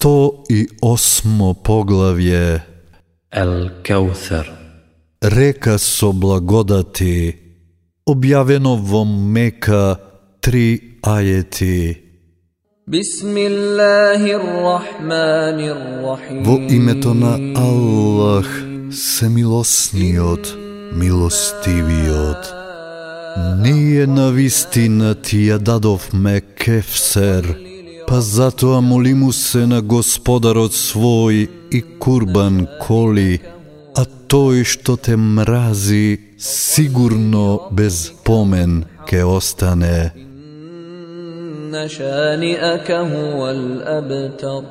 108 поглавје. Ел Кеутер Река со благодати објавено во Мека три ајети. Во името на Аллах се милосниот милостивиот. Ние на вистина ти ја дадовме кефсер. па затоа молиму се на Господарот свој и курбан коли, а тој што те мрази, сигурно без помен ке остане. إن شانئك هو الأبتر